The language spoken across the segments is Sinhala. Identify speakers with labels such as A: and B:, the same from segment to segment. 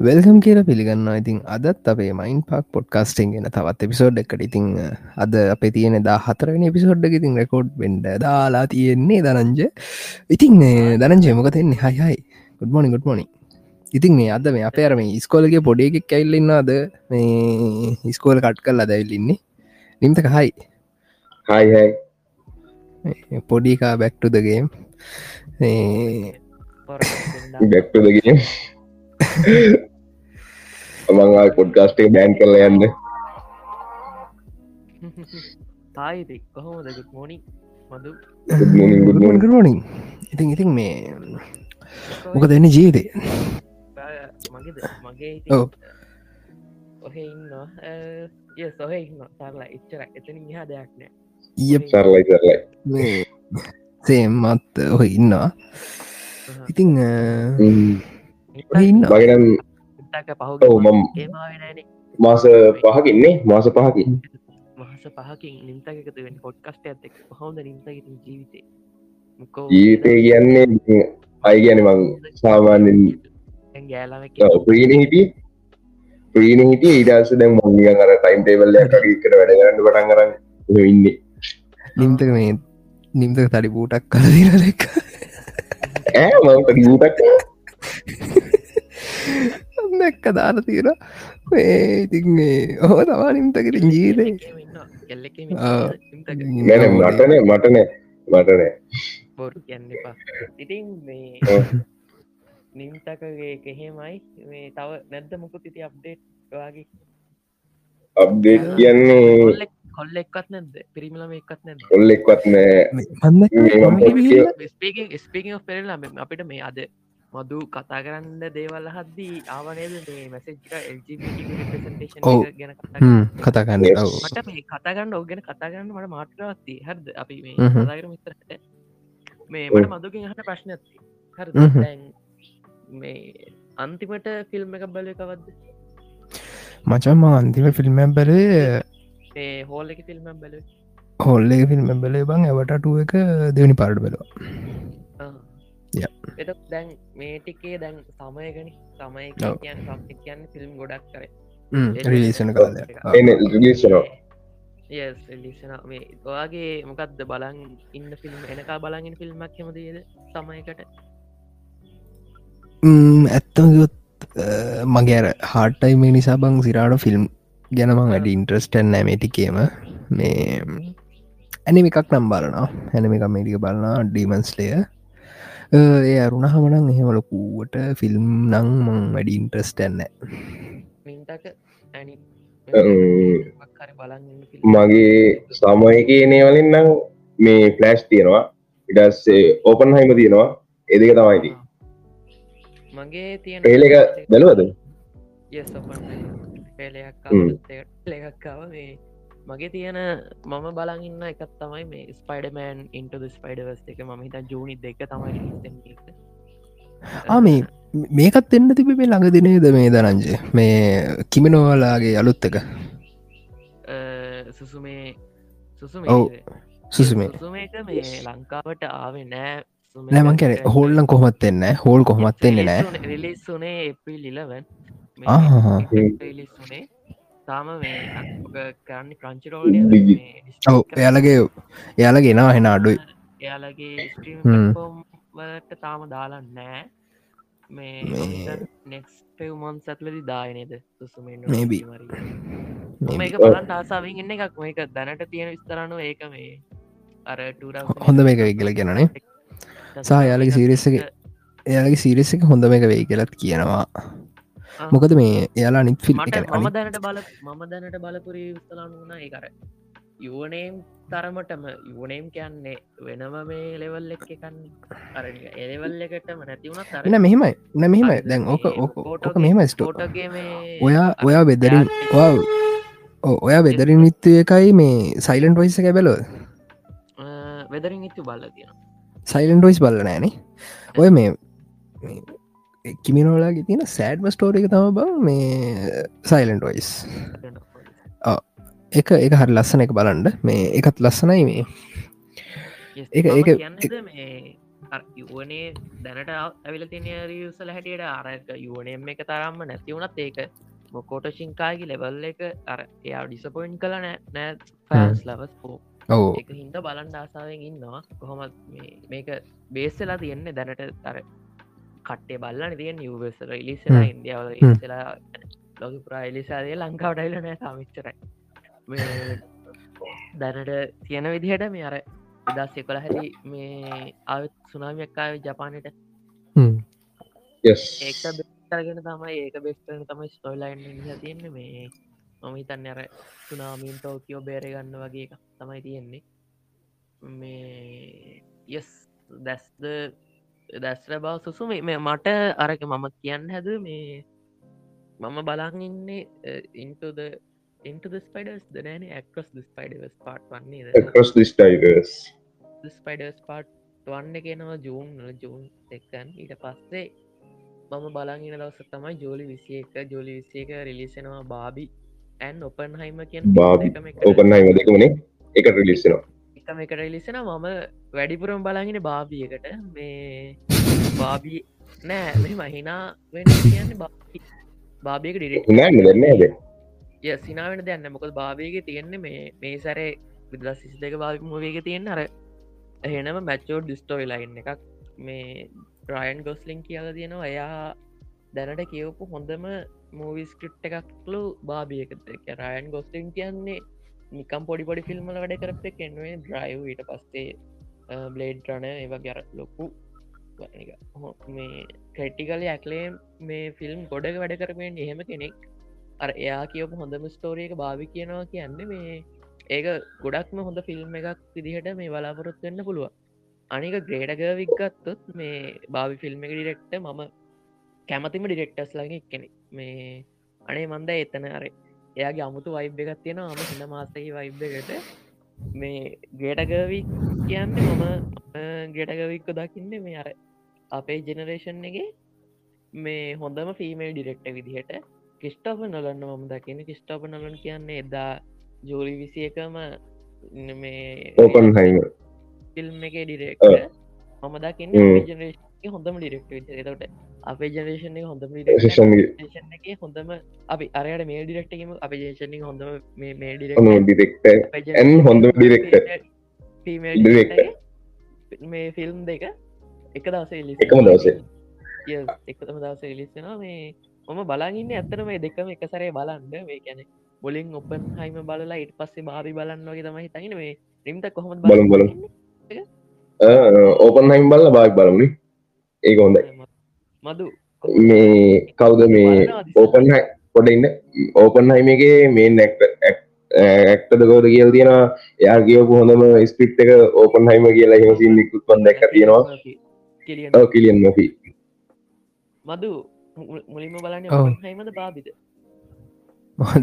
A: වෙල්කම් කියල පිළිගන්න ඉතින් අදත් අපේ මයින් පාක් පොඩ්කාස්ටිං ගෙන තවත් එපිසෝඩ් එකට ඉතිං අද අප තියෙන දා හතරෙන පිසෝඩ්ඩ ඉතින් රෙකෝඩ් බෙන්ඩ දාලා තියෙන්නේ දනංජ ඉතින් දනංජය මොකතෙන්නේ හයිහයි ගුඩ්මෝනි ගුඩ්මෝනි ඉතින් මේ අද මේ අපේර මේ ස්කෝලගේ පොඩි එකෙක් කැල්ලන්නවාද මේ ඉස්කෝල කට් කල්ලා දැවිල්ලින්නේ නිම්තක හයි
B: හයිහයි
A: පොඩිකා බැක්ටුදගේ
B: බැක්ටදගේ මං පොඩ්කාස්ටේ බෑන් කරල යන්න
C: තායිති කොහොමද මෝනි මදු
A: ගරුවනින් ඉතින් ඉතින් මේ මොක දෙන්න ජීවිතය
C: මගේද? මගේ
A: ඔව්.
C: ඔහ ඉන්න සොහ ඉන්න සරලා එච්චර එතන හා දෙයක් නෑ.
A: ඊය
B: සරලයි සරලයි.
A: සේමත් ඔහ ඉන්නවා ඉතිං
B: ඔව්,
C: පහු
B: මම-
C: ඒමානන
B: මාස පහකින්නේ මාස පහකින්.
C: මහස පහකින් නින්තකතු වෙන පොඩ්කස්ට ඇත්තෙක් හොඳ නින්තගතින් ජීවිතේ? මොකෝ
B: ජීවිතය කියන්නේ ඉතින් අයි ගැන මං සාමාන්‍යෙන්
C: ගෑලාම
B: ප්‍රීණ හිටිය. ප්‍රීණ හිටිය. ඉඩස දැම් මංගියන් අර ටයිම් ටේබල්ල කර වැඩ කරන්න පටන් කරන්න ඉන්නේ.
A: නිම්තක මේ නිම්තක තඩි පූටක් කලදින දෙක්
B: ඈ ගූටක්
A: දැක්ක දාන තියෙන ඉතින් ඔහෝ තමා නිම්තකට ජීරේ
B: මටන මටන මටනෑ
C: බොරු කියන්න එපා. ඉතින්. නිම්තකගේ කෙහෙමයි මේ තව නැද්ද මොකුත් ඉති අප්ඩේට් වගේ?
B: අප්ඩේට් කියන්නේ
C: කොල්ල එක්වත් නැද්ද පිරිමිලම එක්වත් නැද
B: කොල්ලෙක්වත් නෑ
A: මන්ද
C: ස්පේකින් පෙරලාම අපිට මේ අද මදු කතා කරන්න දේවල් හද්දී ආවනේද මේ
A: ඔව්.
C: ගැන කතා කරන්න.
A: කතාගන්න
C: මට මේ කතාගන්න ඔගෙන කතාගන්න මට මාට්‍රවත්ති හරද? අපි මේ
A: හ්ම්.
C: කතාකර මිතරට මේ මට මදුකින් හට ප්‍රශ්න ඇති හර මේ අන්තිමට ෆිල්ම් එක බල එකවද
A: මචන්ම අන්තිම ෆිල්ම් බැලේ
C: ඒ හෝල් එක ෆිල්ම් බල
A: හොල්ලේ ෆිල්ම් බැලේ බං ඇවටටුව එක දෙවනි පාඩ බැලවා.
C: දැන් මේ ටිකේ දැන් සමයගනි සමය
A: ඔව්.
C: කියන්න ෆිල්ම් ගොඩක් කර.
A: රිලිසන කාල
C: ඔයාගේ මොකක්ද බලන් ඉන්න ෆිල්ම් එනකා බලගින් ෆිල්ම්මක් හෙමදේද සමයකට?
A: ඇත්තමගොත් මගේ අර හාටයි මේ නිසා බං සිරාට ෆිල්ම් ගැනමං වැඩ ඉන්ට්‍රස්ටන් නෑමටිකේම මේ ඇනිම එකක් නම් බලනවා. හැනම එක මේටික බලන්න ඩීමන්ස්ලය ඒ අරුණ හමනං එහෙම ලොකුවට ෆිල්ම් නං මං වැඩි ඉන්ට්‍රස්ටන්න
C: ඇනි
B: මගේ සමය කියනේ වලින් නම් මේ ෆලෑස්් තියෙනවා. ඉඩස්සේ ඕපන් හයිම තියෙනවා. එදක තමයිති
C: මගේ තියෙන
B: පේල එක බැලුවද
C: පේලයක්කාව ලෙකක්කාව මේ මගේ තියෙන මම බලන් ඉන්න එකත් තමයි මේ ස්පයිඩමෑන් ඉන්ට ස්පයිඩවස් එක. ම හිත ජූනි දෙක තමයි
A: ආමේ මේකත් එන්න තිබ මේ ළඟ දිනේද මේ දනංජය? මේ කිමිනෝවලාගේ අලුත් එක.
C: සුසුමේ.
A: සුසුමේ
C: ලංකාවට ආවේ නෑ.
A: නෑමන් කැන හෝල්ලන් කොහොමත් එන්න හෝල් කොහොමත් එන්නේ නෑ.
C: රිලිස් වනේ එප්‍රිල් ඉලවන්
A: ආහා.
C: ලිස් වනේ තාම කරන්න
B: Digi.
A: ඔව එයාලගේ එයාල ගෙනවා හෙන අඩුයි.
C: එයාලගේ. වලට තාම දාලා නෑ.
A: මේ-
C: මේ නෙක්ස් පෙව්මන් සැත්ලදි දායනේද සුසුමෙන්
A: Maybe.
C: මේක බලන් ආසාාවෙන් ඉන්න එකක්. මේක දැනට තියෙන විස්තරනුව ඒක මේ අර
A: හොඳ මේක වෙයි කියලා කියනනේ. සහ එයාලගේ series එක- එයාලගේ සිරිස එක හොඳ එක වෙයි කියලත් කියනවා මොකද මේ එයාලා නිත් ෆිල්
C: මට මම දැනට බල මම දැනට බලපුරී විස්තලන්න වුණ ඒකර යුවනේම් තරමටම යුවනේම් කියන්නේ වෙනම මේ ලෙවල් එක් එකන්න අර එලෙවල් එකටම නැතිවුණත් අර
A: එන මෙහෙමයි. න මෙහෙමයි. දැන් ඕක ඕක මෙහෙම ස්ටෝ ෝටගේ
C: මේ
A: ඔයා ඔයා වෙදරින් ඔයා වෙදරින් විත්තු එකයි මේ සයිලන්ට වයිස එක බැලෝ
C: වෙදරින් ඉතු බල්ල තියෙන
A: සයිලන්ට වයිස් බල්ල නෑනේ ඔය මේ කිමිනෝලාගේ තියෙන සෑඩ්ම ස්ටෝරික තම බං මේ සයිලන්ට වයිස් එක එක හරි ලස්සන එක බලන්ඩ මේ එකත් ලස්සනයි මේ.
C: කියන්නද මේ යුවනේ දැනට ඇවිල තින රියසල හැටියට අරක යුවනම එක තරම්ම නැතිවුණත් ඒක මොකෝට ශිංකාගේ ලෙවල් එක අර එයා ඩිසපොයින්් කල නෑ නෑ ෆෑන්ස් ලවස් පෝ එක හින්ද බලන්ඩ ආසාාවෙන් ඉන්නවා. කොහොමත් මේක බේස්සලා තියෙන්නේ දැනට තර කට්ටේ බල්ලන තියෙන් නිවසර ඉලිසලා. ඉන්දියාවල
A: හ්ම්.
C: ඉස්සලා ලොක පුරා එලිසාදය ලංකාවටයිල නෑ සමිච්චරයි දැනට තියෙන විදිහට මේ අර එදස්ය කොළ හැරි මේ අවත් සුනාමියක්කාව ජපානයට ඒක බෙස්ටරගෙන තමයි ඒක බෙස්ටන තමයි ස්ටොයිලයින් තියන්න මේ මම හිතන්න අර සුනාමීන් ටෝකියෝ බේරගන්න වගේ තමයි තියෙන්නේ. මේ යස් දැස්ද දැස්ර බව සුසු මේ මට අරක මම කියන්න හැද මේ මම බලන් ඉන්නේ ඉන්ටද ඉන්ට ස්පයිඩස් දනෑන ඇක්ස් ස්පයිඩස් පාට් වන්නේ ස්පයිඩස් පාට් වන්න කෙනවා ජූන් ජූන් එක්කන්. ඊට පස්සේ මම බලගෙන දවස තමයි ජෝලි විසිය එක ජෝලි විසිය එක රිලිසෙනවා බාබි ඇන් ඔපන් හයිම කියෙන්
B: Barbie, ඕපන්නයි දෙකමනේ එක රිලිස්සනවා
C: එකම එක රිලිසෙන මම වැඩිපුරම් බලගෙන බාබියකට. මේ බාබී නෑ මෙ මහිනා වෙන කියන්න බාබි. බාබියක
B: ඇද
C: ය සිනාවෙන දෙන්න මොකද භාවයක තියෙන්නේ මේ මේ සැරේ විදලා සිස් දෙක භාවි මවේක තියෙන අර එහෙනම මැච්චෝ ඩිස්ටෝයි ලයින් එකක්. මේ රයන් ගොස්ලිං කියල තියෙනවා. එයා දැනට කියවපු හොඳම මූවිස්ක්‍රිප් එකක්ලු භාභියකත රයන් ගොස්ලිං කියන්නේ නිකම් පොඩි පොඩි ෆිල්ම්මල වැඩ කරප කෙන්වේ ඩ්‍රයිව් ඊට පස්සේ බ්ලේඩ් රන ඒව ගැර ලොකු මේ කැටිකල ඇක්ලේ මේ ෆිල්ම් ගොඩක වැඩ කරපෙන් එහෙම කෙනෙක්. අර එයා කියපු හොඳම ස්ටෝරියක භාවි කියනවා කියන්න මේ ඒක ගොඩක්ම හොඳ ෆිල්ම් එකක් විදිහට මේ බලාපොරොත් වෙන්න පුළුව අනික ග්‍රේඩගවික් ගත්තොත් මේ භාවි ෆිල්ම් එක ඩිරෙක්ට මම කැමතිම ඩිරෙක්ටස් ලගේ කෙනෙ මේ අනේ මන්ද එතන අර එයාගේ අමුතු වයිබ් එකක් තියෙන අම හිඳ මාසයි වයිබ් එකට මේ ග්‍රේටගවි කියන්න මම ග්‍රේටගවික්ක දකින්න මේ අර අපේ ජෙනරේෂන් එක මේ හොඳම ෆීමේල් ඩිරෙක්ට විදිහට. කිස්ටාප නලන්න මම දකින කිස්ටාප නලන් කියන්නේ එදා ජෝලි විසි එකම මේ
B: ඕපන් හයිම
C: ෆිල්ම් එක ඩිරෙක්ට. මම දකින්න. ජනරේෂන් හොඳම ඩිරෙක්ට තට අපේ ජනරේෂන් එක හොඳම හොඳම අපි අරයට මේ ඩිරෙක්ටම අප ජේෂණ හොඳම මේ
B: ඩිරෙක්ට ඇන් හොඳම ඩිරෙක්ට.
C: මේ ෆිල්ම් දෙක එක දවස එලි
B: එකම දවසේ.
C: එකතම දවස එලිස්සෙනවා මේ මම බලාගන්න ඇත්තන මේ දෙකම එක සරේ බලන්ඩ මේ කැනෙ බොලින් ඔපන් හයිම බලලා ඉට පස්සේ බාබි බලන්න වගේ තමයි තගෙන මේ රිම්ත කොහොම
B: බලමු, බලමු. ඕපන් හයිම් බල්ල බාක් බලමුණි ඒක හොඳයි
C: මදු
B: මේ කවුද මේ ඕපන් පොඩ ඉන්න? ඕපන් හයිමගේ මේ නැක්ට ඇක්ටද කෝද කියල් තියෙනවා. එයා කියපු හොඳම ස්පිට් එක ඕපන් හයිම කියලා හිමසින් නිකුත් පන් දැක්ක තියෙනවා.
C: කිලියන
B: ඔව් කිලියන් නොහි
C: මදු මුලින්ම බලන්න හයිමද බාබිද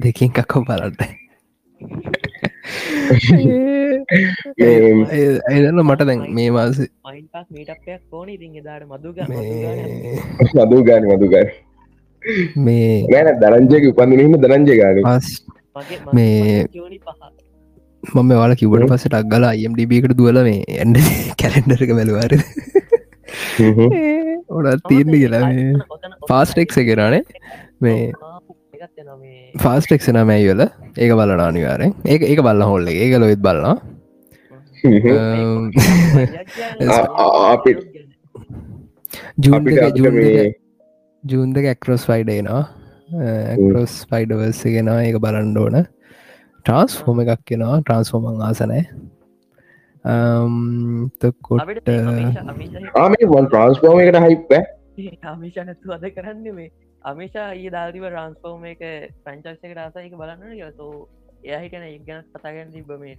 A: දෙකින් කකෝ බලන්න
B: මේ
A: ඇදන්න මට දැන් මේ
C: කෝන ඉතින් එදාට මදුග
A: මේ
B: මදූ ගාන මදු ගාන
A: මේ
B: නෑන දරංජයක උපන්දිනීම දරංජය ගාන.
A: මේ- මම වාල කිවට පසට අක්ගලා අයම් ඩිබිකට දුවල මේ ඇන්ඩ කැලෙන්ඩරක බැලවාර ඔඩත් තියන්න කියලා මේ ෆාස්ටෙක් එකරනේ මේ ෆාස්ටෙක් නමැයිවල ඒක බලන අනිවාරෙන් ඒ ඒක බල්ල හොල්ල ඒක ලොයිත් බලන්නා
B: අපිට-
A: ජූන්
B: අපිට
A: දෙක
B: අපිට
A: ජූන්
B: මේ
A: දෙක. ජූන් දෙක ඇක්රොස් ෆයිඩේනවා ඇක්රොස් ෆයිඩවර්ස ගෙනවා ඒක බලන්ඩ ඕන. ට්‍රන්ස් හොම එකක් කෙනවා ට්‍රන්ස්ෆෝමන් ආසනෑ තකොට
B: ආමේ වන් ට්‍රන්ස්පෝම එකට හිප්ප
C: අමිෂ නැතු අද කරන්න මේ අමිෂා ඒ දාතිව රන්ස්පෝම එක ප්‍රංචක්ෂක රාසයක බලන්න යතු එයහිටන එක් ගැන කතාගන්න තිබ මේ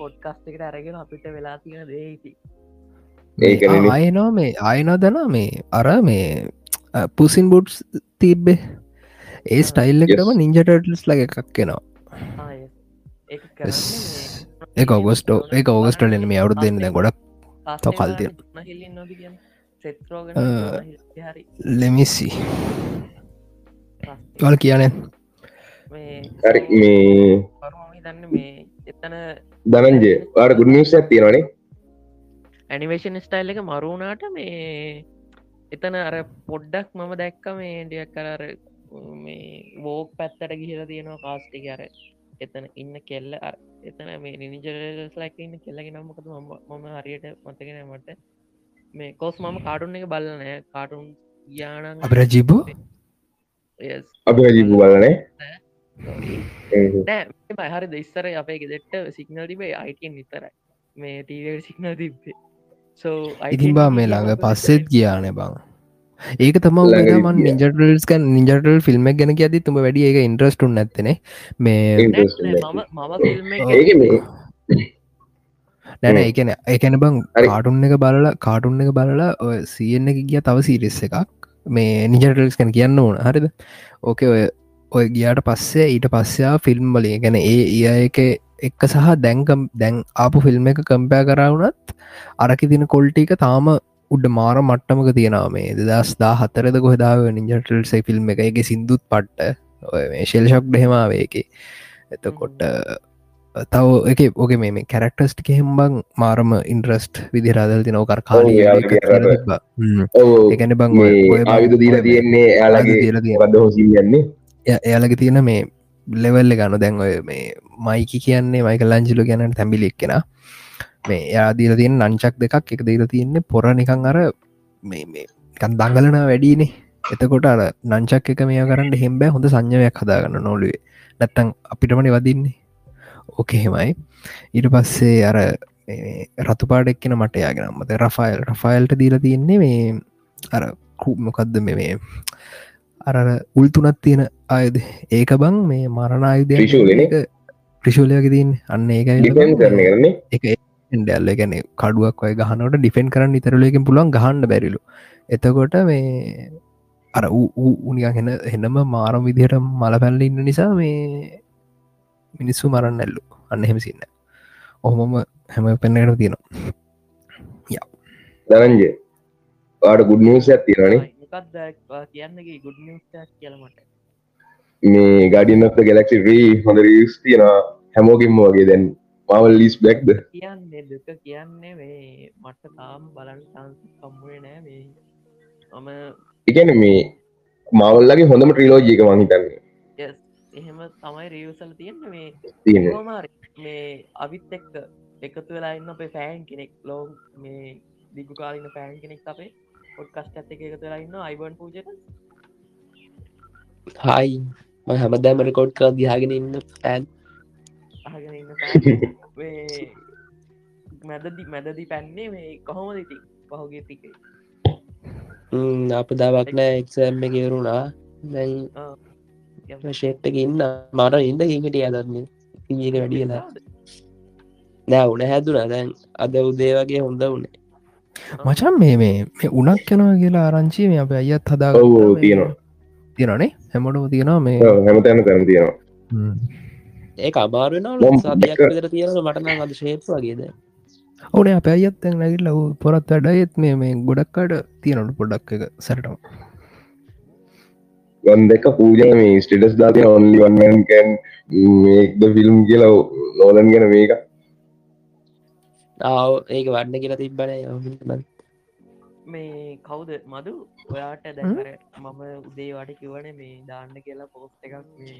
C: පොඩ්කස්ට එකට අරගෙන අපිට වෙලා තියෙන දේති.
A: අයනවා මේ අයනෝ දන මේ අර මේ පුසින් බුට්ස් තිබ්බේ. ඒ ස්ටයිල් එකටම
B: Yes.
A: නින්ජටටල්ස් ලග එකක් කෙනවා ඒ ඔගස්ටෝ ඒ ඔගස්ටලෙන මේ අවුත් දෙන්න. ගොඩක් තව කල් තියෙනවා.
C: හිල්ලින් නොද කිය සෙත්‍රෝග
A: අ,
C: හරි
A: ලෙමිස්සි වල කියනෙ
B: හරි මේ
C: හිතන්න මේ එතන
B: දනන්ජය වාට ගුඩනිියස් ඇතියෙනනේ
C: ඇනිවේෂන් ස්ටයිල් එක මරුණාට මේ එතන අර පොඩ්ඩක් මම දැක්ක මේ ඩියක් කරර මේ වෝක් පැත්තට ගිහිල තියෙනවා කාස්ටික අර එතන ඉන්න කෙල්ල එතන මේ නිනිජරස් ලයික ඉන්න කෙල්ලගෙන නම්මකද මම හරියට මතගෙන මට. මේ කොස් මම කාටුන් එක බලනෑ කාටුන් යානන්
A: අපරජිබු
B: අප ජීපු බලනේ
C: නෑ? හරි දෙස්සර අපේ ගෙදෙට්ට සිගනල් තිබේ අයිටන් නිතරයි මේ ටීවට සිගනල් තිබ්බේ. සෝ
A: ඉතින් බා මේ ළඟ පස්සෙත් ගියාන බං ඒක තම මන්. නිජටල්ස්ක නිජටල් ෆිල්ම් ගැන ඇති තුම වැඩි ඒක ඉන්ට්‍රස්ටුන් නැත්තනේ මේ
C: මම මම ෆිල්ම්
B: ඒක මේ
A: නැන. එකන එකන බං. කාටුන් එක බලලා කාටුන් එක බලලා ඔය සියන්න එක ගිය තව සිරිස් එකක් මේ නිජටල්ස් කැන කියන්න ඕන හරිද ඕකේ ඔය ඔය ගියාට පස්සේ ඊට පස්සයා ෆිල්ම් වලින් ගැන ඒ ඒ එක එක්ක සහ දැන්කම් දැන් ආපු ෆිල්ම් එක කම්පෑ කරවුනත් අරකි තින කොල්ටික තාම උඩ මාර මට්ටමක තියෙනවා මේ දෙදස් දා හතරද කොහදාව නිජටල්සේ ෆිල්ම් එක. එක සිින්දුත් පට්ට. ඔය මේ ශෙල් ශොක් ඩෙමාවේ එක එතකොට තව එක ඕක මේ කැරක්ටස්ට කෙහෙම්බං මාරම ඉන්ට්‍රස්ට් විදිරාදල් තින ඕකර
B: ඔව්
A: එකන බං
B: ආයුධ දීල තියෙන්නේ එයාලගේ වද හොසින් යන්නේ
A: එයාලගේ තියෙන මේ ලෙවල්ල ගන්න දැන් ඔය මේ මයිකි කියන්නේ මයික ලංජිලු ගැනට තැබිලික් කෙන මේ යාදීල තියෙන නංචක් දෙකක් එක දීල තියෙන්නේ පොර නිකං අර මේ මේ කන් දංගලන වැඩීනේ. එතකොට අර නංචක් එක මේ කරන්න හෙම්බෑ හොඳ සංඥවයක් හදාගන්න නොලුවේ. නැත්තං අපිටමනි වදින්නේ ඕකෙහෙමයි ඊට පස්සේ අර රතුපාඩ එක්කෙන මට යාගෙනම්මත රෆයිල්. රෆයිල්ට දීල තියෙන්නේ මේ අර මොකක්ද මේ අර උල්තුනත් තියෙන අයද ඒක බං මේ මරණායුදය
B: ත්‍රිශූලනේ?
A: ප්‍රිශූලයක තින් අන්න ඒක එක ඩැල්ල ගැන කඩුවක් ඔය ගහනට ඩිෆෙන් කරන්න ඉතරලයකින් පුළුවන් ගහන්න බැරිලු. එතකොට මේ අර උනිිය හෙන එන්නම මාරම් විදිහට මල පැල්ල ඉන්න නිසා මේ මිනිස්සු මරන්න ඇල්ලු. අන්න හෙමසින්න ඔහොමම හැම පෙන්නට තියෙනවා.
B: දනන්ජය වාට ගුඩනිියස් ඇතිරනේ
C: මොකක්ද කියන්නගේ ගුඩ් නිියස් කියලමට
B: මේ ගඩියනත් ගෙලක්සි රී හොඳ රීස් තියෙන හැමෝකින්ම වගේ දැන් පවල් ලිස් බැක්ද
C: කියන්නේ දුක කියන්නේ මේ මට තාම් බලන් සංස කම්මුවේ නෑ මේ. මම
B: එකන මේ මවල්ලගේ හොඳම ට්‍රිලෝජික මහිතන්නේ
C: yes, එහෙම තමයි රියවසල තියෙන්න මේ හරි. මේ අවිත් එක්ක එකතු වෙලා ඉන්න අපේ ෆෑන් කෙනෙක් ලෝ මේ දිගු කාලින ෆෑන් කෙනෙක් අපේ පොඩ්කස්ට ඇත්ත එක එකතු වෙලා ඉන්න අයිබන් පූජක.
D: හයි ම හැමදෑම රෙකෝඩ් කර දිහාගෙන ඉන්න පැන්
C: අහගෙන ඉන්න මැදදි මැදදි පැන්නේ මේ කොහොම දෙති පහුගේ තිකේ
D: අප දවක් නෑ එක්සෑම් එක වරුණා දැන් ශේප් එක ඉන්න. මට ඉන්න හිකට අදන්නේ ඒක වැඩියලා? නෑ උන හැදුනා. දැන් අද උදේ වගේ හොඳ වනේ
A: මචන් මේ මේ උනක් යනවා කියලා ආරංචි මේ අප අයත් හදා
B: ඔව් තියෙනවා.
A: තියෙනනේ හැමටම තියෙනවා මේ.
B: හැමතැන කරන තියෙනවා
A: හ්ම්.
D: ඒ අමාරුවෙන
B: මම
D: සදයක් විතර තියෙන මටන අද ශේප් වගේද
A: ඕනේ අප අයත් නැගිල්ල පොරත් වැඩයත් මේ මේ ගොඩක්කට තියෙනට පොඩක් එක සැටම
B: ගන් දෙක පූජ මේ ස්ටටස් දාතිය ඔන්ලි වන්මකැන් මේක්ද ෆිල්ම් කියලා නෝලන් ගෙන මේක.
D: ආව ඒක වන්න කියලා තිබ්බන
C: මේ කවුද? මදු? ඔයාට දැකර මම උදේවාට කිවන මේ දාන්න කියලා පෝස්ට එකක් මේ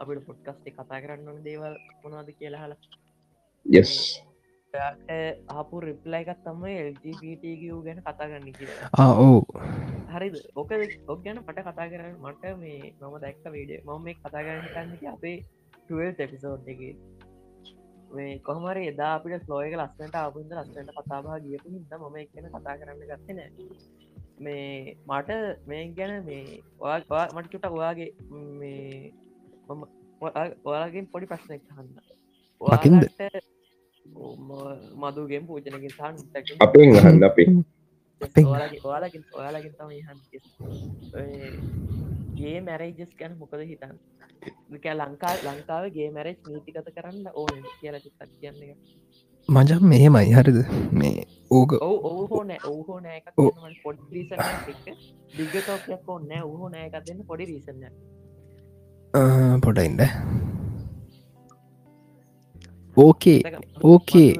C: අපිට පොඩ්කස්ටේ කතා කරන්න ඕන දේවල් මොනවාද කියලා හලා
B: යස්
C: ආපු රිප්ලයි එකත් තමයි එල්ජපටගූ ගැන කතාගන්න කියලා.
A: ඕ
C: හරිද? ඕක ඔක් ගැන පට කතා කරන්න මට මේ මම දැක්ක වීඩ මම මේ කතා කරන්න කන්න අපේ ටල් එපිසෝඩ් එක. මේ කොහමර එදා අපිට ස්ලෝයක ලස්සට අපින්ද ලස්සට කතාබා ගියපු හිද මම එක් ගැන කතා කරන්න ගත්තන මේ මට මේ ගැන මේ ඔයා ඔයා- මට චුට ඔයාගේ මේ මම ඔයා- ඔයාගෙන් පොඩි ප්‍රශ්නයක් හන්න
A: මකින්ද?
C: මදුගෙන් පූජනකින් සහන්
B: අපෙන් අහන්න අපේ
A: අපෙන්.
C: ඔයාලගේ ඔයාලකින් ඔයාලකින් තම ගේ මැරේජස් ගැන මොකද හිතන් කෑ ලංකා ලංකාවගේ මැරේජ් නීතිකත කරන්න ඕන කියලා චිත්තක් කියන්නේ
A: මජම් මෙහෙමයි හරිද? මේ ඕක
C: ඔව ඔහු හෝ නෑ නෑක
A: ඔව්.
C: පොඩ් රීසන දිගතෝකයක් ඕ නෑ ඔහු නෑකක් දෙන්න පොඩි රීසන්න
A: පොටයින්ඩ ඕකේ ඕකේ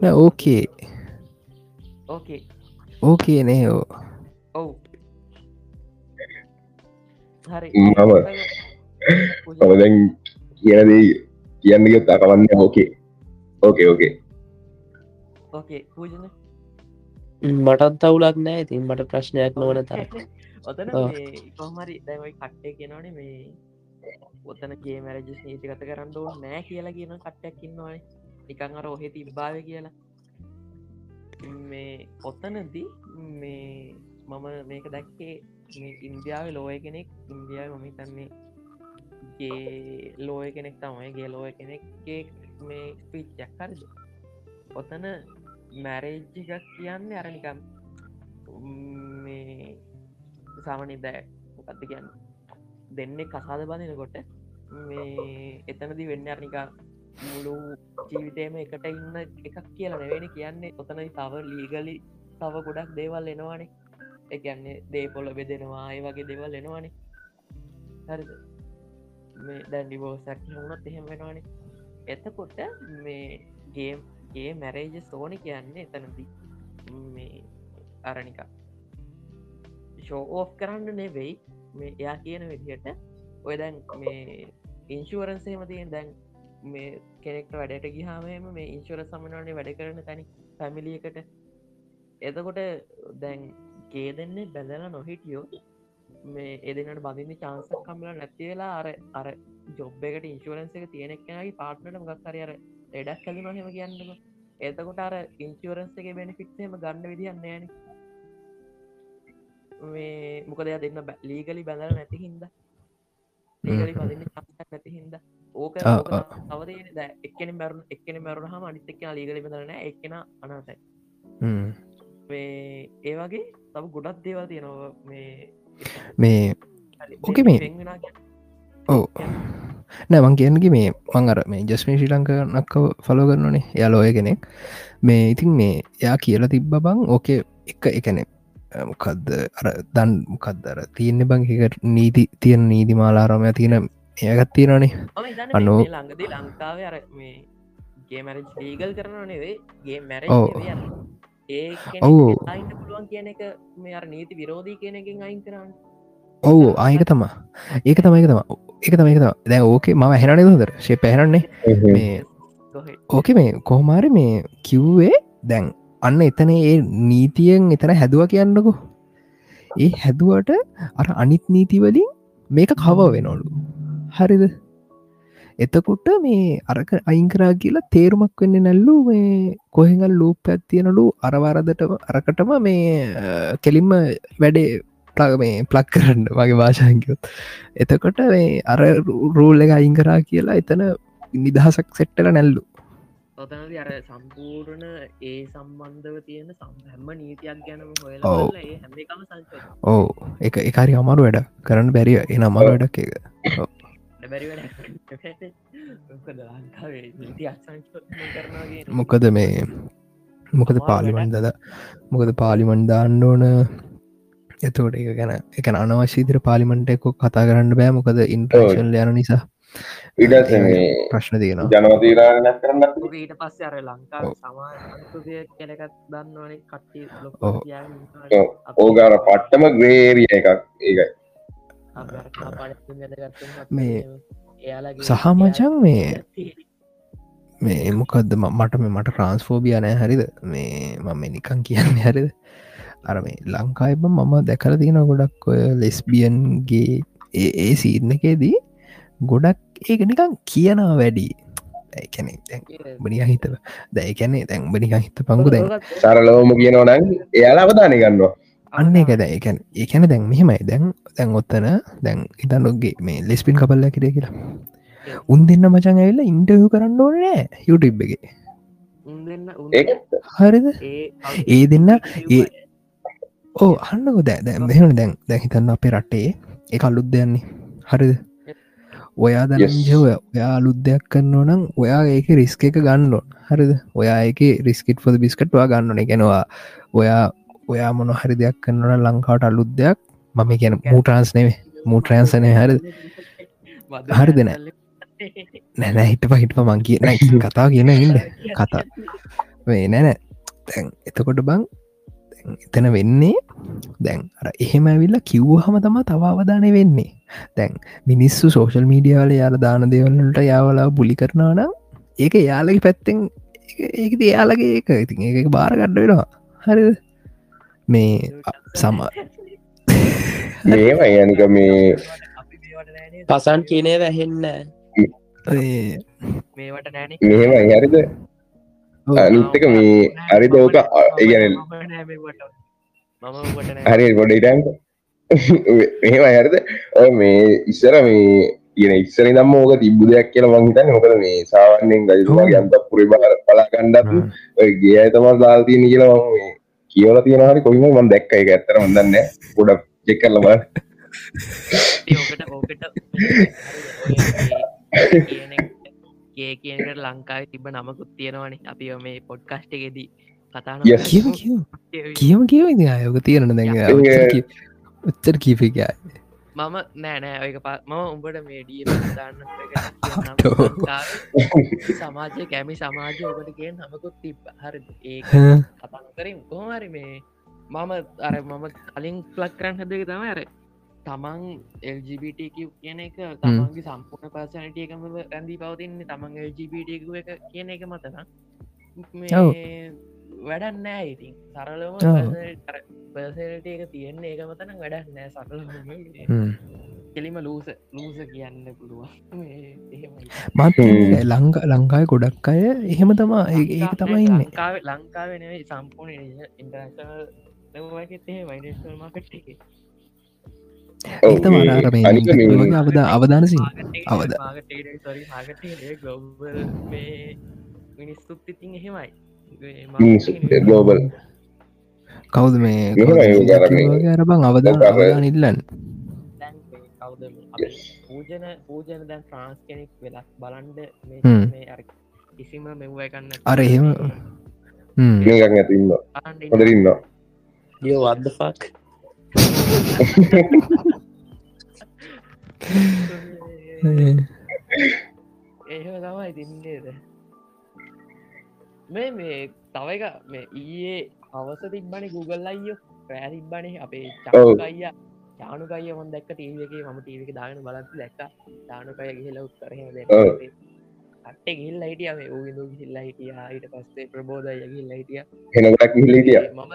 A: නෑ, ඕකේ
C: ඕකේ
A: ඕකේ නේෝ
C: ඔව් හරි
B: මම දැන් කියනදී කියන්නගත් අකවන්න ඕකේ ඕකේ ඕකේ
C: ඕකේ
D: මටත් තවුලක් නෑ ඉතින් මට ප්‍රශ්නයක් නොවන තර
C: ඔතන. කොහමරි දැමයි කට්ටේ කියනවනේ මේ ඔතන ගේ මැරජස් නීතිගත කරන්න ඕ නෑ කියලා කියන කට්ටයක් ඉන්නවානේ. නිකං අර ඔහෙ තිබ්බාව කියලා. මේ ඔත්තනදී මේ මම මේක දැක්කේ මේ ඉන්දියාව ලෝය කෙනෙක් ඉන්දියාව මම තන්නේ ගේ ලෝය කෙනෙක් තමයි. ගේ ලෝය කෙනෙක්ගේ මේ ස්පීච්චක් හරිද? ඔතන මැරේජ්ජිකක් කියන්නේ අරනිකම් මේ සාමනි දෑ මොකක්ද කියන්න? දෙන්නේ කසාද බඳනකොට මේ එතනදි වෙන්න අරනිකා මුළු ජීවිතයම එකට ඉන්න එකක් කියලා නෙවෙන කියන්නේ. ඔතනයි තව ලීගලි තව ගොඩක් දේවල් එනවානේ. එකන්නේ දේපොල බෙදෙනවා ඒ වගේ දෙවල් එනවානේ. හරිද? මේ දැන්ඩිබෝසැක් හුණත් එහෙම වෙනවානේ. එතකොට මේ ගේම්ගේ මැරේජ සෝනි කියන්නේ එතනදී. මේ අරනිකා ෂෝ ඕෆ් කරන්න නෙවෙයි. මේ එයා කියන විදිහට. ඔය දැන් මේ ඉන්ශුවරන්සේම තියෙන් දැන් මේ කෙනෙක්ට වැඩට ගිහාමම මේ ඉන්ශුවර සමනවනේ වැඩ කරන තැනි පැමිලියකට එතකොට දැන් ගේ දෙන්නේ බැඳලා නොහිටියෝ මේ එදනට බඳන්න චාන්සක් කම්ල නැති වෙලා අර අර ජොබ් එකට ඉන්ශුවරන්ස එක තියෙනෙක්නගේ පාට්නට ගක්කර අර එඩක් කැලි නොහෙම කියන්නක. එතකොට අර ඉන්ශුවරන්ස එක බෙනිෆිට්ම ගන්න විදිහන්න ෑන. මේ මොකද එයා දෙන්න බැ- ලීගලි බැඳල නැති හින්ද. ලීගලි චන්සක් නැති හින්ද. ඕක. තවද එක්කන මැරුණ එක්කන මැරුණ හම අනිතක් ලීගලි බඳරන එක්කෙන. මේ ඒ වගේ තව ගොඩක් දේවල් තියෙනවා මේ
A: මේ ඕකේ මේ- ඕ නෑමං කියන්නගේ මේ මං අර මේ ජස්මේ ශ්‍රී ලංකනක්ක ෆලෝ කරනනේ. යාලෝය කෙනෙක්. මේ ඉතින් මේ යා කියලා තිබ්බ බං ඕකේ එක එකනෙ මොකක්ද අර දන් මොකක්දර තියන්න බං එකට නීති තියෙන නීති මාලාරමය තියෙන ඒගත් තියෙනනේ අනෝ-
C: ළඟදී ලංකාව අර මේ ගේ මැරජ් ලීගල් කරන නෙවේ ගේ මැර
A: ඔව්.
C: පුළුවන් කියන එක මේ අර නීති විරෝධී කියන එකෙන් අයින් කරන්න
A: ඔවු ආයක තමා ඒක තමයි තම එක තමයි තම දැ ඕකේ ම හැනන හොදර ශේ පැහරන්නේ ඕක මේ කොහොමාර මේ කිව්වේ දැන් අන්න එතන ඒ නීතියෙන් එතන හැදුව කියන්නකු. ඒ හැදුවට අර අනිත් නීතිවලින් මේක කව වෙනොලු හරිද? එතකොට මේ අරක අයිංකරා කියලා තේරුමක් වෙන්න නැල්ලු. මේ කොහෙඟල් ලූප ඇත්තියනලු අරවාරදට අරකටම මේ අ, කෙලින්ම වැඩේ ප්ලග මේ ප්ලක් කරන්න වගේ භාෂාංකයොත් එතකොට මේ අර රූල් එක අයිංකරා කියලා එතන නිදහසක් සෙට්ටල නැල්ලු.
C: ඔතනද අර සම්පූර්ණ ඒ සම්බන්ධව තියෙන සම්හැම්ම නීතියක් ගැනම
A: ඔව්.
C: හොයලා ඒ හැම එකම සංච
A: ඕ එක එකරි අමාරු වැඩ කරන්න බැරිය එන අමාරු වැඩක් එක.
C: මොකද
A: මේ මොකද පාලිමන්දද මොකද පාලිමන් දාන්න ඕන. එතකොට එක ගැන එක අනවශ්‍යීතර පාලිමන්ට එක්කො කතා කරන්න බෑ. මොකද ඉන්ට්‍රේෂන් යන නිසා
B: ඉඩ
A: ප්‍රශ්න තියෙනවා.
B: ජනවතීරණයක් කරන්න
C: ඊට පස්සේ අර ලංකාව
A: ඔව්.
C: සමා අන්තුදය කෙනෙකත් දන්නවනේ කට්ටි.
B: ඕගාර පට්ටම ග්‍රේරිය එකක්. ඒකයි
A: මේ සහ මචන් මේ මේ මොකක්ද ම- මට මේ මට ට්‍රන්ස්ෆෝබිය නෑ හරිද? මේ මම මේ නිකන් කියන්න හරිද? අර මේ ලංකායිබ මම දැකල තියෙන ගොඩක් ඔය ලෙස්බියන්ගේ ඒ ඒ සීර්ණ එකේදී ගොඩක් ඒක නිකන් කියනවා වැඩි. ඇැන බනිය හිතව දැයිකැනේ දැන් බනිකන් හිත පංගු දැන්.
B: සරලෝම කියනවනන් එයාලා අවධානය ගන්නවා.
A: අන්න එක දැයිකැන ඒකැන දැන් මෙහෙමයි. දැන් දැන් ඔත්තන දැන් ඉතන්නොගේ මේ ලෙස්පින් කපල්ල කිරේ කියලා. උන් දෙන්න මචන් ඇල්ල ඉන්ටහු කරන්න ඕනෑ යුටබ් එක. හරිද?
C: ඒ
A: දෙන්න ඒ ඕ අන්නකො දැ දැ මෙහන දැන් දැ හිතන්න අපේ රටේ එක අලුත් දෙයන්නේ හරිද ඔයා දනජව ඔයා අලුද්දයක් කරන්න නම් ඔයා ඒක රිස්ක එක ගන්නඩොන් හරිද? ඔයා ඒක රිස්කිට ොද බිස්කට්වා ගන්නන ගෙනවා ඔයා ඔයා මොන හරි දෙයක් කරන්නන ලංකාවට අලුද්දයක් මම කියන මූට්‍රන්ස් නෙවේ මූට්‍රන්සනය හරි හරිද? නෑ? නැනෑ හිට පහිටප මං කියන කතා කියන ඉන්න. කතා. වේ නැන තැන් එතකොට බං දැන් එතන වෙන්නේ? දැන් අර එහෙම ඇවිල්ල කිව්හම තම තවාවධානය වෙන්නේ. දැන් මිනිස්සු සෝශල් මීඩියාවල යාල දාන දෙවල්ලට යාවලා බුලි කරනානම් ඒක යාලගේ පැත්තෙන් ඒකද එයාලගේ ඒක. ඉතින් ඒක බාර ගඩ්ඩ වෙනවා. හරි මේ සම
B: මේම යනික මේ
D: පසන් කියනේ වැහෙන්න
C: මේවට නෑන
B: මෙහෙම හරිද අනිත්තක මේ හරි දෝක ඉගැන
C: මම
B: හරි ගොඩ ඉටන්ට මෙහෙම හරිද? ඔය මේ ඉස්සර මේ ඉගෙන ඉස්සර දම් ඕක තිබ්බු දෙයක් කියලා මංහිතන්න මොකද මේ සාවන්නෙන් ගජතුමා ගන්ත පුරි බල පලා කණ්ඩත් ගේ අය තමා දාල්තියන කියලා මම මේ කියවල තියෙන හරි කොයිම මන් දැක්ක එක ඇත්තර මදන්න ගොඩක් චෙක් කරල බල
C: ඕකට ඕකට ඒ කියනට ලංකාව තිබ නමකුත් තියෙනවනේ. අපි මේ පොඩ්කස්ට එකෙදී කතාන.
A: කියම කියම. කියව ඉති අයෝක තියෙන දැන්
B: ඒ-
A: උත්තර කීපකයි
C: මම නෑ නෑ. ඔයක ප මම උඹට මේඩිය. සමාජය කැමි සමාජය ඔකට කියෙන් නමකුත් තිබ හරි ඒ කතා කරින් කොහමරි මේ මම අර මම කලින් ප්ලක් කරන්න හදක තම අර තමන් LGBTQ කියන එක තමන්ගේ සම්පූර්ණ පර්සනට එකම රැඳී පවතින්නේ තමන් LGBTQ එක කියන එක මතන. වැඩන්න නෑ ඉතින්. සරලම
A: ඔව්.
C: පර්සනට එක තියෙන්නේ ඒක මතන වැඩක් නෑ සරල කෙලිම ලූස ලූස කියන්න පුළුවන්.
A: ලංඟ ලංකාය ගොඩක් අය එහෙම තමා ඒ- තමයි
C: ලංකාව සම්පූර්ණ වගතේ වයිඩේශල් මාකට් එක
A: ඒත මරාර මේ අවදා අවධානසින් අවද
C: ගොබල් මිනිස්තුත් ඉතින් එහෙමයි
B: ගලෝබල්
A: කවුද මේ අරබං අවධාන ඉල්ලන්න.
C: කවද පූජන පූජන දැන් ෆ්‍රාන්ස් කෙනෙක් වෙලක් බලන්ඩ
A: හ්ම්.
C: මේ අර කිසිම මෙව්වයි කන්න
A: අර එහෙම
B: ඇතින්න හොඳරන්න
D: යෝ වද්ද ෆක්
C: එහෙම තමයි තින්නේද මේ මේ තව එක මේ ඊයේ හවස තිබ්බනි Google අයියෝ පෑතිබ්බනේ අපේ
B: ඔව්.
C: චානුකයිය චානුකය මොන් දැක්ක ටීවක ම ටීවක දාගෙන බලත් දැක්ක චානුකය ගිහිල උත්තරහ
B: ඔව්.
C: අට්ට ගිල් ලයිටිය මේ ඌගදු ගිල්ල හිටිය ඊට පස්සේ ප්‍රබෝධය ගිල් ලයිටිය
B: හෙනගක් හිලිටිය
C: මම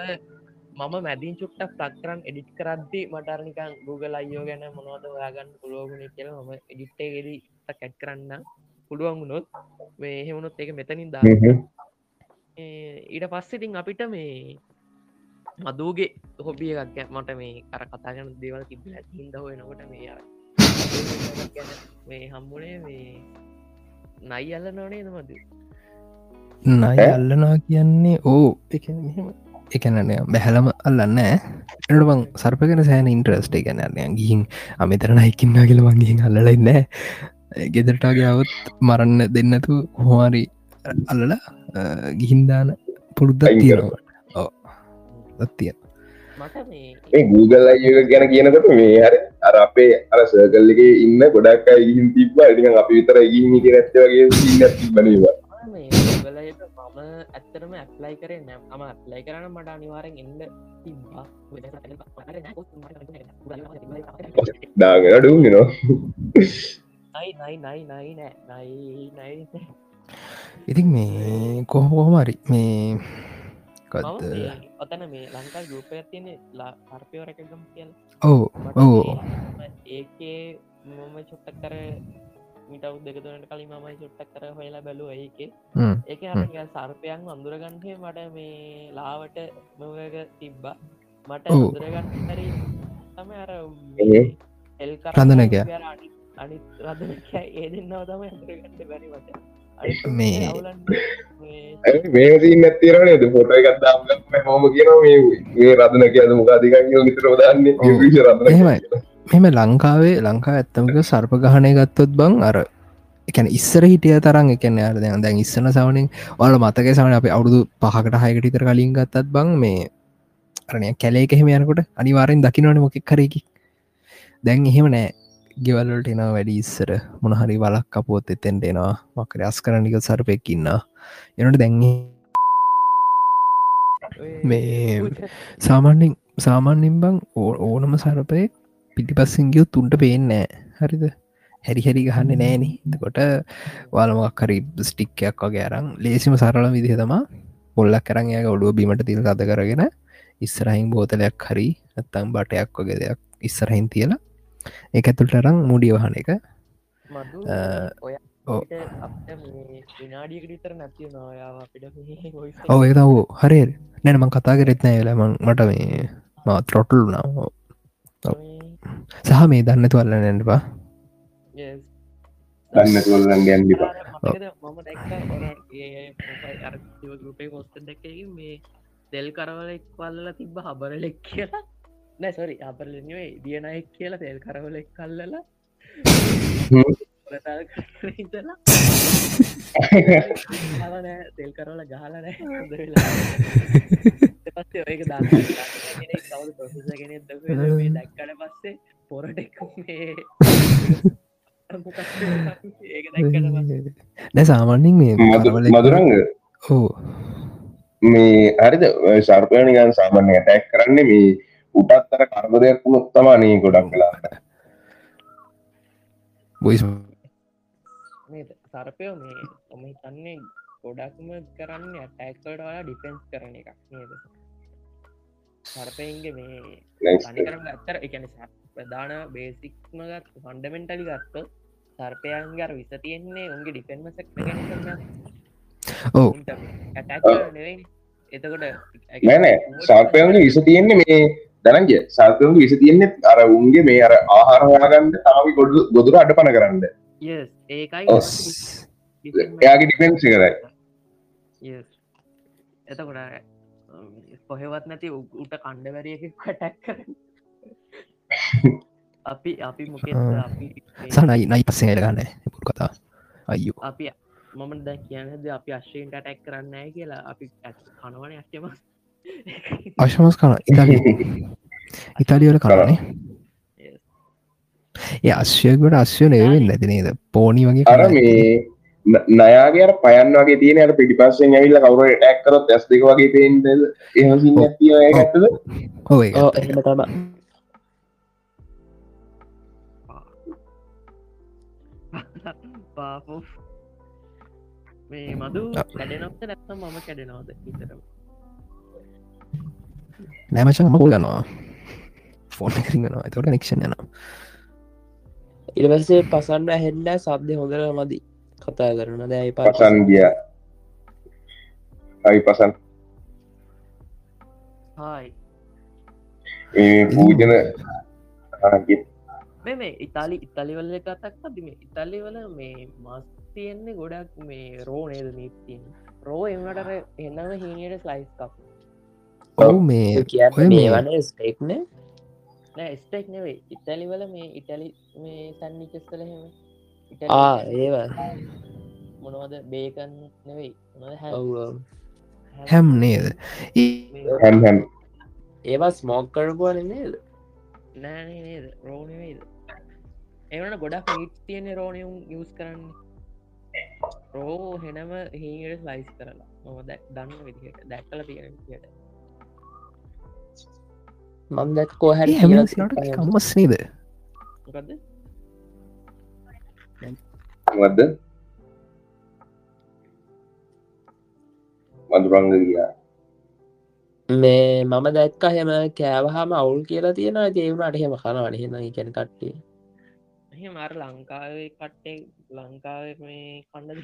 C: මම මැදින් චුට්ට ෆලක්තරන් එඩිට් කරද්දි මටර්නිකන් Google අයෝ ගැන මොනවද ඔයාගන්න පුලෝගුණ කියල ම එඩිට්ටේගෙදී කැට් කරන්න පුළුවන් වුණොත් මේ එහෙමුණොත් එක මෙතනින් දා ඊට පස්සෙතින් අපිට මේ මදූගේ හොබිය එකක් මට මේ අර කතාගන දේවල් තිබල හින්ද හොයනකොට මේ මේ හම්බුණේ මේ නයි අල්ල නොනේ නමද
A: නය? අල්ලනා කියන්නේ ඕ එක මෙහෙම එකනනය බැහලම අල්ලන්න එට බං සර්පගෙන සෑන ඉන්ට්‍රස්ට එකනය ගිහින් අමිතරන හිකින්න කියල මංගිහින් අල්ලලඉන්න ගෙදරටාගේ අවත් මරන්න දෙන්නතු හොමාරි අල්ලල ගිහින්දාන පුරුද්ධ තියෙනවා.
C: මේ
B: Google අයක ගැන කියනකට මේ හර අර අපේ අර සර්කල්ලක ඉන්න ගොඩක් අයිගින් තිබ ඉටික අපි විතර ගිහිමි නැත්ත වගේ ඉන්න තිබනවා
C: ඇත්තරම ඇප්ලයි කරේ නෑම් අම ඇප්ලයි කරන මට අනිවාරෙන් එන්න තිබ්බා.
B: දාගෙන අඩුන් නවා
C: නයි නයි නයි නයි නෑ නයි නයි
A: ඉතින් මේ කොහොහොමරි මේ
C: මේ ඔතන මේ ලංකා ගුපය තියෙන ලා පර්පයෝරකගම් කියල.
A: ඕ ඕ
C: ඒකේ මම චුට්ටක් කර මිටව් දෙකතුනට කලින් මමයි චුට්ටක් කර හොයලා බැලුව ඒක. ඒක අ සර්පයන් අඳුරගන්හේ මට මේ ලාවට මොක තිබ්බා. මට. අඳුරගන්න හරි තම අර
B: එහෙ.
C: එල්
A: රඳනකයා.
C: අනිත් රදනක ඒ දෙන්නාව තම අඳුරගන්න බැරිවට
A: මේ-
B: මේ සිීන් ඇතිරනද පොට එකත්දාම හෝම කියන මේ මේ රදන කියද මොකාදික විතර දාන්නේ? රදන.
A: මෙම ලංකාවේ ලංකා ඇත්තමක සර්ප ගහනය ගත්තොත් බං අර එකන ඉස්සර හිටිය තරන් එකන අර දැන් ඉස්සන සවනින් ඔල මතක සවන අප අවුදු පහකට හයකට ඉතර කලින් ගත්තත් බං මේ අරනය කැලේ එහෙම යනකොට අනිවාරෙන් දකිනවන මොකෙක් කරකි දැන් එහෙම නෑ. ගෙවල්ලට එනවා වැඩි ඉස්සර. මොනහරි වලක් කපුොත් එතෙන්ට එනවා. මකර අස් කරනික සරපෙක්කින්න එනට දැන්ගේ මේ සාමාන්‍යෙන් සාමාන්‍යෙන් බං ඕනම සරපය පිටිපස්සෙන් ගියෝ තුන්ට පේනෑ හරිද? හැරි හැරි ගහන්න නෑන කොට වාලමක් හරි ස්ටික්කයක් වගේ අරං ලේසිම සරල විදිහ තමා පොල්ලක් කරන් යාක ඔඩුව බීමට තිල් අද කරගෙන ඉස්සරහින් බෝතලයක් හරි ඇත්තම් බටයක් වගේ දෙයක් ඉස්සරහින් තියලා ඒ ඇතුළට අරං මුඩිය වහන එක. ඔව්. ඒ තවෝ හරි නැනම කතා කරෙත්නෑ වෙලමං මට මේ මා ත්‍රොටල් නාව සහ මේ දන්න තුවල්ල
B: ගැන්ඩිපා
C: දැක්ක ගුපේ පොස්ට දැක මේ දෙල් කරවල එක් පල්ලල තිබ්බ හබරලෙක් කියලා. නෑ සොරි අපරලනේ දියනයෙක් කියලා තෙල් කරවලෙක් කල්ලලා ගහලනෑ තෙල් නෑ හොඳ වෙලා. ඊට පස්සේ ඒක දැක්කද මේ දැක්කට පස්සේ පොරටෙක්
A: නැ සාමාන්‍යින් මේ
B: මදුරංග
A: ඕ
B: මේ හරිද සර්පයනිකන් සාමාන්‍ය ඇටැක් කරන්නේ මේ උටත්තර කරදරයක් වුණොත් තමානී ගොඩක් කලාට
A: බොයිස්
C: මේ සර්පයෝ මේ ඔම හිතන්නේ ගොඩක්ම කරන්න ඇටැක්කට වලා ඩිෆෙන්ස් කරන එකක් නේද? සර්පයන්ගේ මේ තනිකරම ඇත්තර එකන ප්‍රධාන බේසික්ම ගත් ෆන්ඩමෙන්ටලි ගත්ත සර්පයන්ගර විස තියෙන්නේ උන්ගේ ඩිෆෙන්මසක් කරන්න
A: ඕ
C: එතකොට
B: නෑනෑ සර්පයන්ගේ විස තියෙන්නේ මේ දැනග සර්පයන්ගේ විස තියෙන්නේ අර උන්ගේ මේ අර ආහාර හොයාගන්න තාවි ගොඩු ගොදුර අඩ පන කරන්න
C: ඒකයි
B: එයාගේ ඩිෆෙන්සි කරයි
C: Yes. එතකොට කොහෙවත් නැති උට කණ්ඩවැරියක කටැක් කර අපි අපි මොකෙත්
A: ආ.
C: අපි මේ-
A: සනයි නයි පස්සේ ගන්න පුර කතා. අයු
C: අපි මම ද කියනද අපි අශ්වීන්ට ටැක් කරන්න ෑ කියලා? අපි කනවන අශ්‍යම
A: අශමස් කන ඉතාලිය ඉතාලියල කරන්නේ ඒ අශ්‍යකට අශ්‍ය නේවෙන් නැති නේද? පෝනි වගේ
B: අර. මේ නයාගේ පයන් වගේ තියෙන අර පිටිපස්සෙන් ඇවිල්ල කවුර ටැක්කරොත් ඇස් දෙක වගේ පේන්ද ඇත්තද?
D: තම
C: පාපු. මේ මදු
A: ආ.
C: කැඩෙනොත් නැත්තම් මම කැඩෙනවාද ඉතරම
A: නෑමචන් ම ගන්නවා. ෆෝන් එකරිගනවා තොට නික්ෂණ යනවා
D: ඉරවසේ පසන්න ඇහෙල්ල සබ්ද හොඳර මදි. කතා කරන දැයි
B: පසන් ගිය. හරි පසන්. පූජන
C: මේ ඉතාලි ඉතාලිවල කතක් අදි මේ ඉතාලිවල මේ මස් තියෙන්නේ ගොඩක් මේ රෝ නේද නීතියෙන් රෝ එමටර එන්නම හිනියට ස්ලයිස් කප්
A: ඔවු මේ
D: මේ
A: මේ-
D: වන ස්ටේක්න
C: නෑ ස්ටෙක් නෙවෙයි. ඉතාලිවල මේ ඉටලි මේ සන්නිකස්තල හෙම
D: ආ ඒවා
C: මොනවද? බේකන් නෙවෙයි. මොනවද? හැම්-
D: ඔව් ඔව්.
A: හැම්. නේද?
B: හැම් හැම්.
D: ඒවා ස්මෝක් කරපුුවන නේද?
C: නෑනේ නේද? රෝනවෙයිද එවන ගොඩක් හිට තියෙන රෝනයුම් යස් කරන්න. රෝ හෙනම හීට ලයිස් කරලා. මොම දන්න විදිහට දැක්කල තියෙන විදියට
D: මන් දැක් කෝහැර
A: හැමට කම්මස් නේද
B: මද මදුරංග ගියා.
D: මේ මම දැක්ක හෙම කෑවහම අවුල් කියලා තියෙන දේවුණට හෙම කනවන හෙන කැන කට්ටිය.
C: මර ලංකාවේ කට්ටේ ලංකාව මේ කණ්ඩ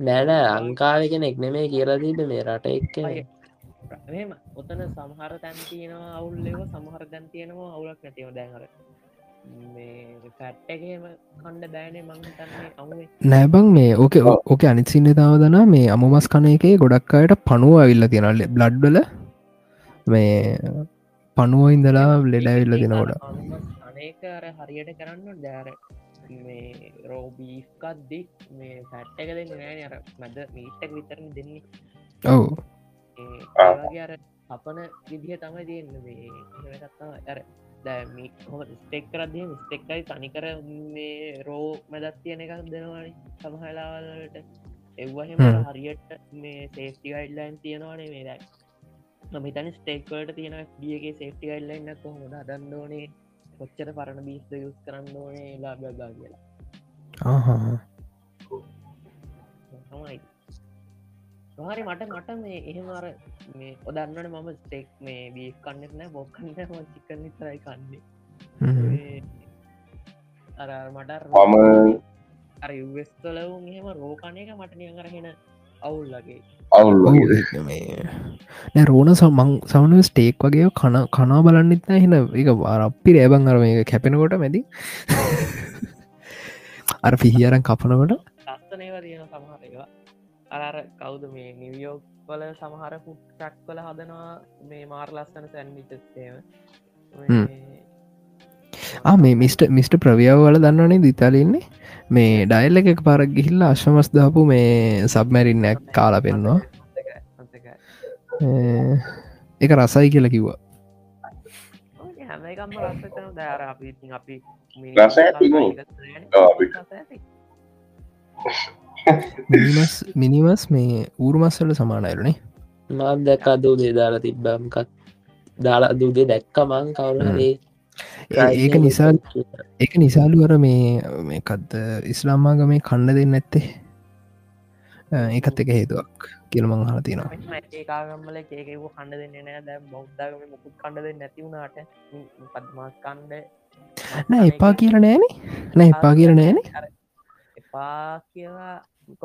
D: නෑනෑ ලංකාව කෙනෙක් නෙමේ කියලදීට මේ රට එක්ක
C: මෙම ඔතන සමහර තැන් තියෙනවා අවුල්ලව සමහර දැන් තියෙනවා අවුලක් නැතිව දැන්හර මේ පැට්ටගේම කණ්ඩ බෑනේ මංතන්නේ අමුවේ.
A: නෑබං මේ ඕක ඕක අනිත්සින්න තාවදන මේ අමුමස් කන එකේ ගොඩක් අයට පනුව ඇවිල්ල තියෙනල්ල බ්ලඩ්ඩල මේ පනුව ඉඳලා ලෙඩැවිල්ල දෙෙනකොට
C: අනේක අර හරියට කරන්න දෑර මේ රෝබීස්කත්දි මේ පැට්ටක දෙන්න නෑන. අර මැද මීටක් විතරන දෙන්නේ.
A: ඔව්
C: ඒ ඒ වගේ අර අපන විදිහ තමයි තියන්න මේ කත්තා ඇර හොම ස්ටෙක් කරදදිය ස්ටෙක්කයි තනිකර මේ රෝ මැදත් තියෙන එකක් දෙනවානි සමහලාවලට එව්වහම
A: හ්ම්.
C: හරියට මේ සේෆ්ටි ගයිඩ්ලයින් තියෙනවානේ මේදයි මහිතන ස්ටේක්වලට තියෙන දියගේ සේෆ්ටි ගයිල්ලන්න කොහොම දන්න ඕනේ? කොච්චර පරණ බීස්ද යුස් කරන්න ඕනේ? ලා බගා කියලා හරි මට මට මේ එහෙම අර මේ ඔදන්නට මම ස්ටෙක් මේ බී කන්නෙත් නෑ බොක්කන්න චිකන්න තරයි කන්නේ.
A: හ්ම්.
C: මේ අර මට
B: මම
C: අර වෙස්තලවුන් එහෙම රෝකණයක මට නිය කරහෙන අවුල්ලගේ
B: අවුල්
A: රෝන සමං සමන ස්ටේක් වගේ කන කනා බලන්නෙත් නෑ. හෙන එක වාරප්පි රෑබන් අරම එක කැපෙනකොට මැති අර පිහියරන් කපනකොට
C: අර කවුද මේ නිවියෝක් වල සමහර පුට්ටක් වල හදනවා මේ මාර් ලස්සන.
A: ආ මේ මිස්ට මිස්ට ප්‍රවියාව වල දන්නවනේ දිතාලන්නේ මේ ඩයිල් එක පාරක් ගිහිල්ල අශ්වමස් දාපු මේ සබමැරින්නක් කාලා පෙන්වා එක රසයි කියලා කිව්වා.
C: අපි
A: මිනිමස් මිනිමස් මේ ඌර්මස්සල සමානයලනේ
D: මාත් දැක් අදූ දේ දාලා තිබ්බම්කත් දාලා දූදේ දැක්කමං කවුරහරේ
A: ඒක නිසා එක නිසාලු අර මේ මේකත් ඉස්ලාම්මාග මේ කණ්ඩ දෙන්න ඇත්තේ ඒකත් එක හේතුවක් කියලමං හල තියෙනවා.
C: ඒකාගම්මල ඒකව කණ්ඩ දෙන්න නෑ දැ බෞද්ධගම මුකුත් කණ්ඩ දෙන්න නැතිවුණට පත්මස් කණ්ඩ
A: නෑ එපා කියල නෑනේ. නෑ එපා කියල නෑනේ.
C: එපා කියලා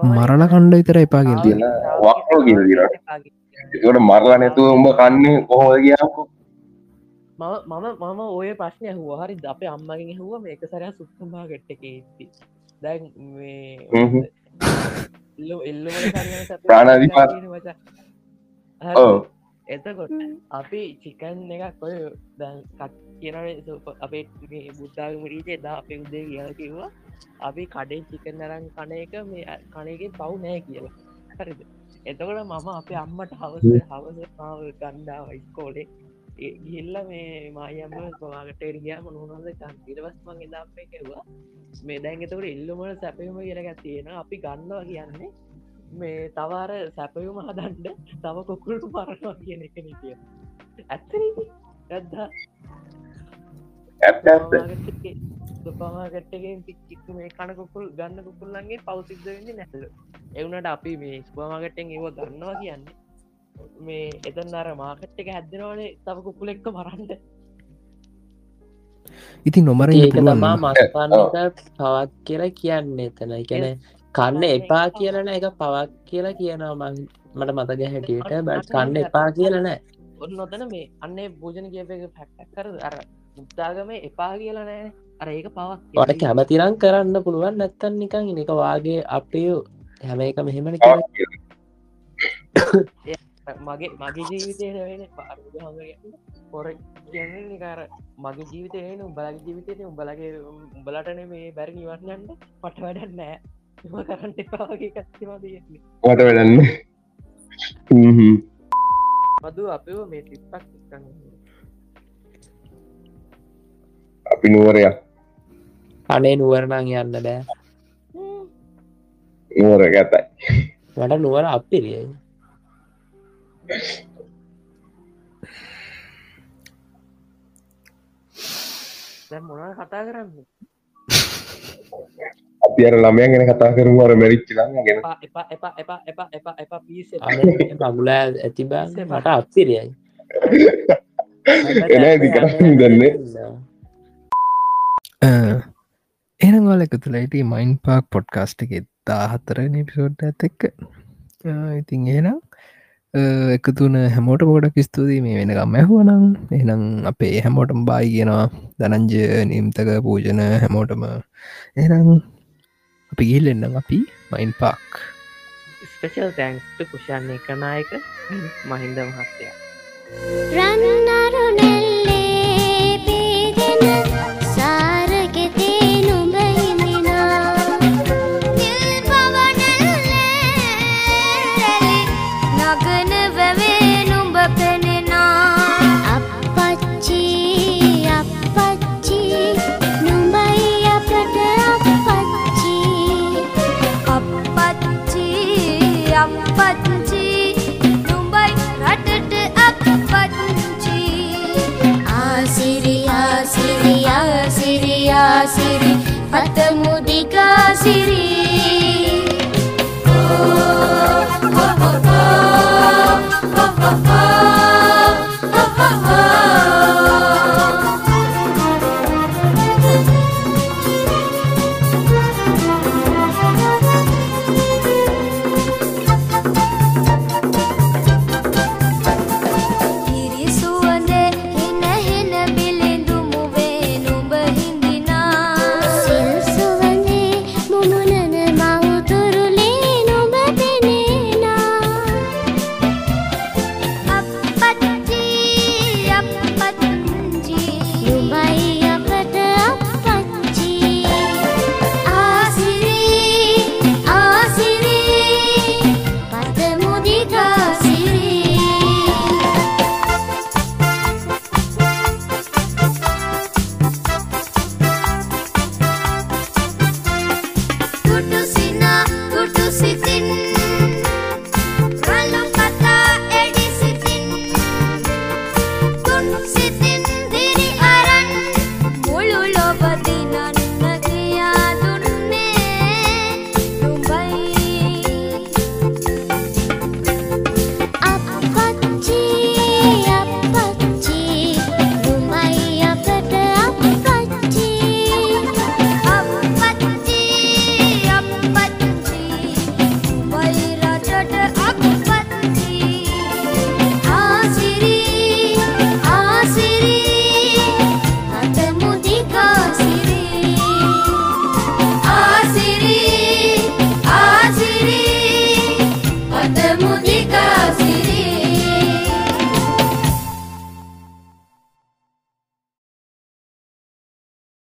A: මරණ කණ්ඩ විතර එපා කියල
B: තියෙන දිනට. ඒකට මරලා නැතුව උඹ කන්නේ කොහොමද කියන්නකෝ?
C: මම මම මම ඔය ප්‍රශ්නය හුව හරි අප අම්මගෙන් හුව මේක සරය සුත්තමා ගෙට්ට එකේති දැන්.
B: ඔව්.
C: එතකොට අපි චිකන් එකක් ඔය දැන් කත් කියනව අපේ බුද්ධාගමරීචේ දා අපේ උදේ කියල කිව්වා අපි කඩේ චිකන් අරන් කන එක මේ කනගේ පව් නෑ කියලා. හරිද? එතකොට මම අපේ අම්මට හවස හවස මාව ගණ්ඩා වයිස්කෝලේ ගිල්ල මේ මායම්ම පවාගට එරිගයා මොනහොද ඉරවස්මන් එදා අපේ කෙවා මේ දැන් එතකට එල්ලුමට සැපයම කියරගත් තියෙන අපි ගන්නවා කියන්නේ මේ තවාර සැපයුම හදන්ඩ තව කොකුලට පරනවා කියන එක නිතිය. ඇත්තර ඇද්දා
B: ඇත්ත ඇත්ත
C: සුපමාගට්ටගෙන් පික්කික් මේ කනකොකුල් ගන්න කුකුල්ලන්ගේ පවසිද්ධ වෙන්න නැසල එවුනට අපි මේ ස්පමාගටෙන් ඒව ගන්නවා කියන්නේ. මේ එතන් අර මාකට් එක හැදෙනවනේ තව කුකුල එක්ක මරන්ට
A: ඉතින් නොමර
D: ඒක තමා මස්පන්නක පවක් කියලා කියන්න එතන. එකන කන්න එපා කියලන එක පවක් කියලා කියනවා මට මතග හැටියට බට කන්න එපා කියලනෑ
C: ඔන්න නොතන මේ අන්නේ භෝජන කියප එක පැක්ටක් කර අර මුත්තාගම එපා කියලනෑ අර ඒක පවක්
D: වට කැමතිරං කරන්න පුළුවන් නැත්තන් නිකං එක වාගේ අපේ හැම එක මෙහෙමන
C: මගේ මගේ ජීවිතය පොර කියන්නේකාර මගේ ජීවිතයන උඹලගේ ජීවිතයට උඹලගේ උඹලටන මේ බැරි නිවන්නන්න පට වැඩන්න නෑ කරන්න එපාගේ කත්තිවා තියෙන්නේ.
B: වට වැඩන්න හ්ම්.
C: මදු අපව මේ කන්න
B: අපි නුවරයක්
D: අනේ නුවරණං යන්න බෑ.
B: නුවර ඇතයි
D: මට නුවර අපිරියයි
C: දැ මොන කතා කරන්න?
B: අපි අර ළමයන් ගැන කතා කරමු අර මැරිච්ච ළමයා ගැන.
C: එපා එපා එපා එපා එපා එපා එපා පිස
D: බගුලා ඇති බෑ. මට අපිරියයි.
B: එන ඇති කරන්න දන්නේ
A: එනගල එක තුළයිට මයින් පාක් පොඩ්කාස්ට් එක එත්තා හතර නිපිසෝඩ් ඇත එක්ක. ඉතින් ඒනම් එකතුන හැමෝට පොඩක් ස්තුතියි. මේ වෙනකම් ඇහුවනම් එනම් අපේ හැමෝටම බායි කියෙනවා. දනංජය නිම්තක පූජන හැමෝටම. එනම් අපි ගිල්ලෙන්නම් අපි මයින් පාක්.
C: ස්පෙෂල් තැන්ක්ට කුෂන්න එකනායක මහින්ද මහත්තයා
E: රන්නරුනෙල්ලේ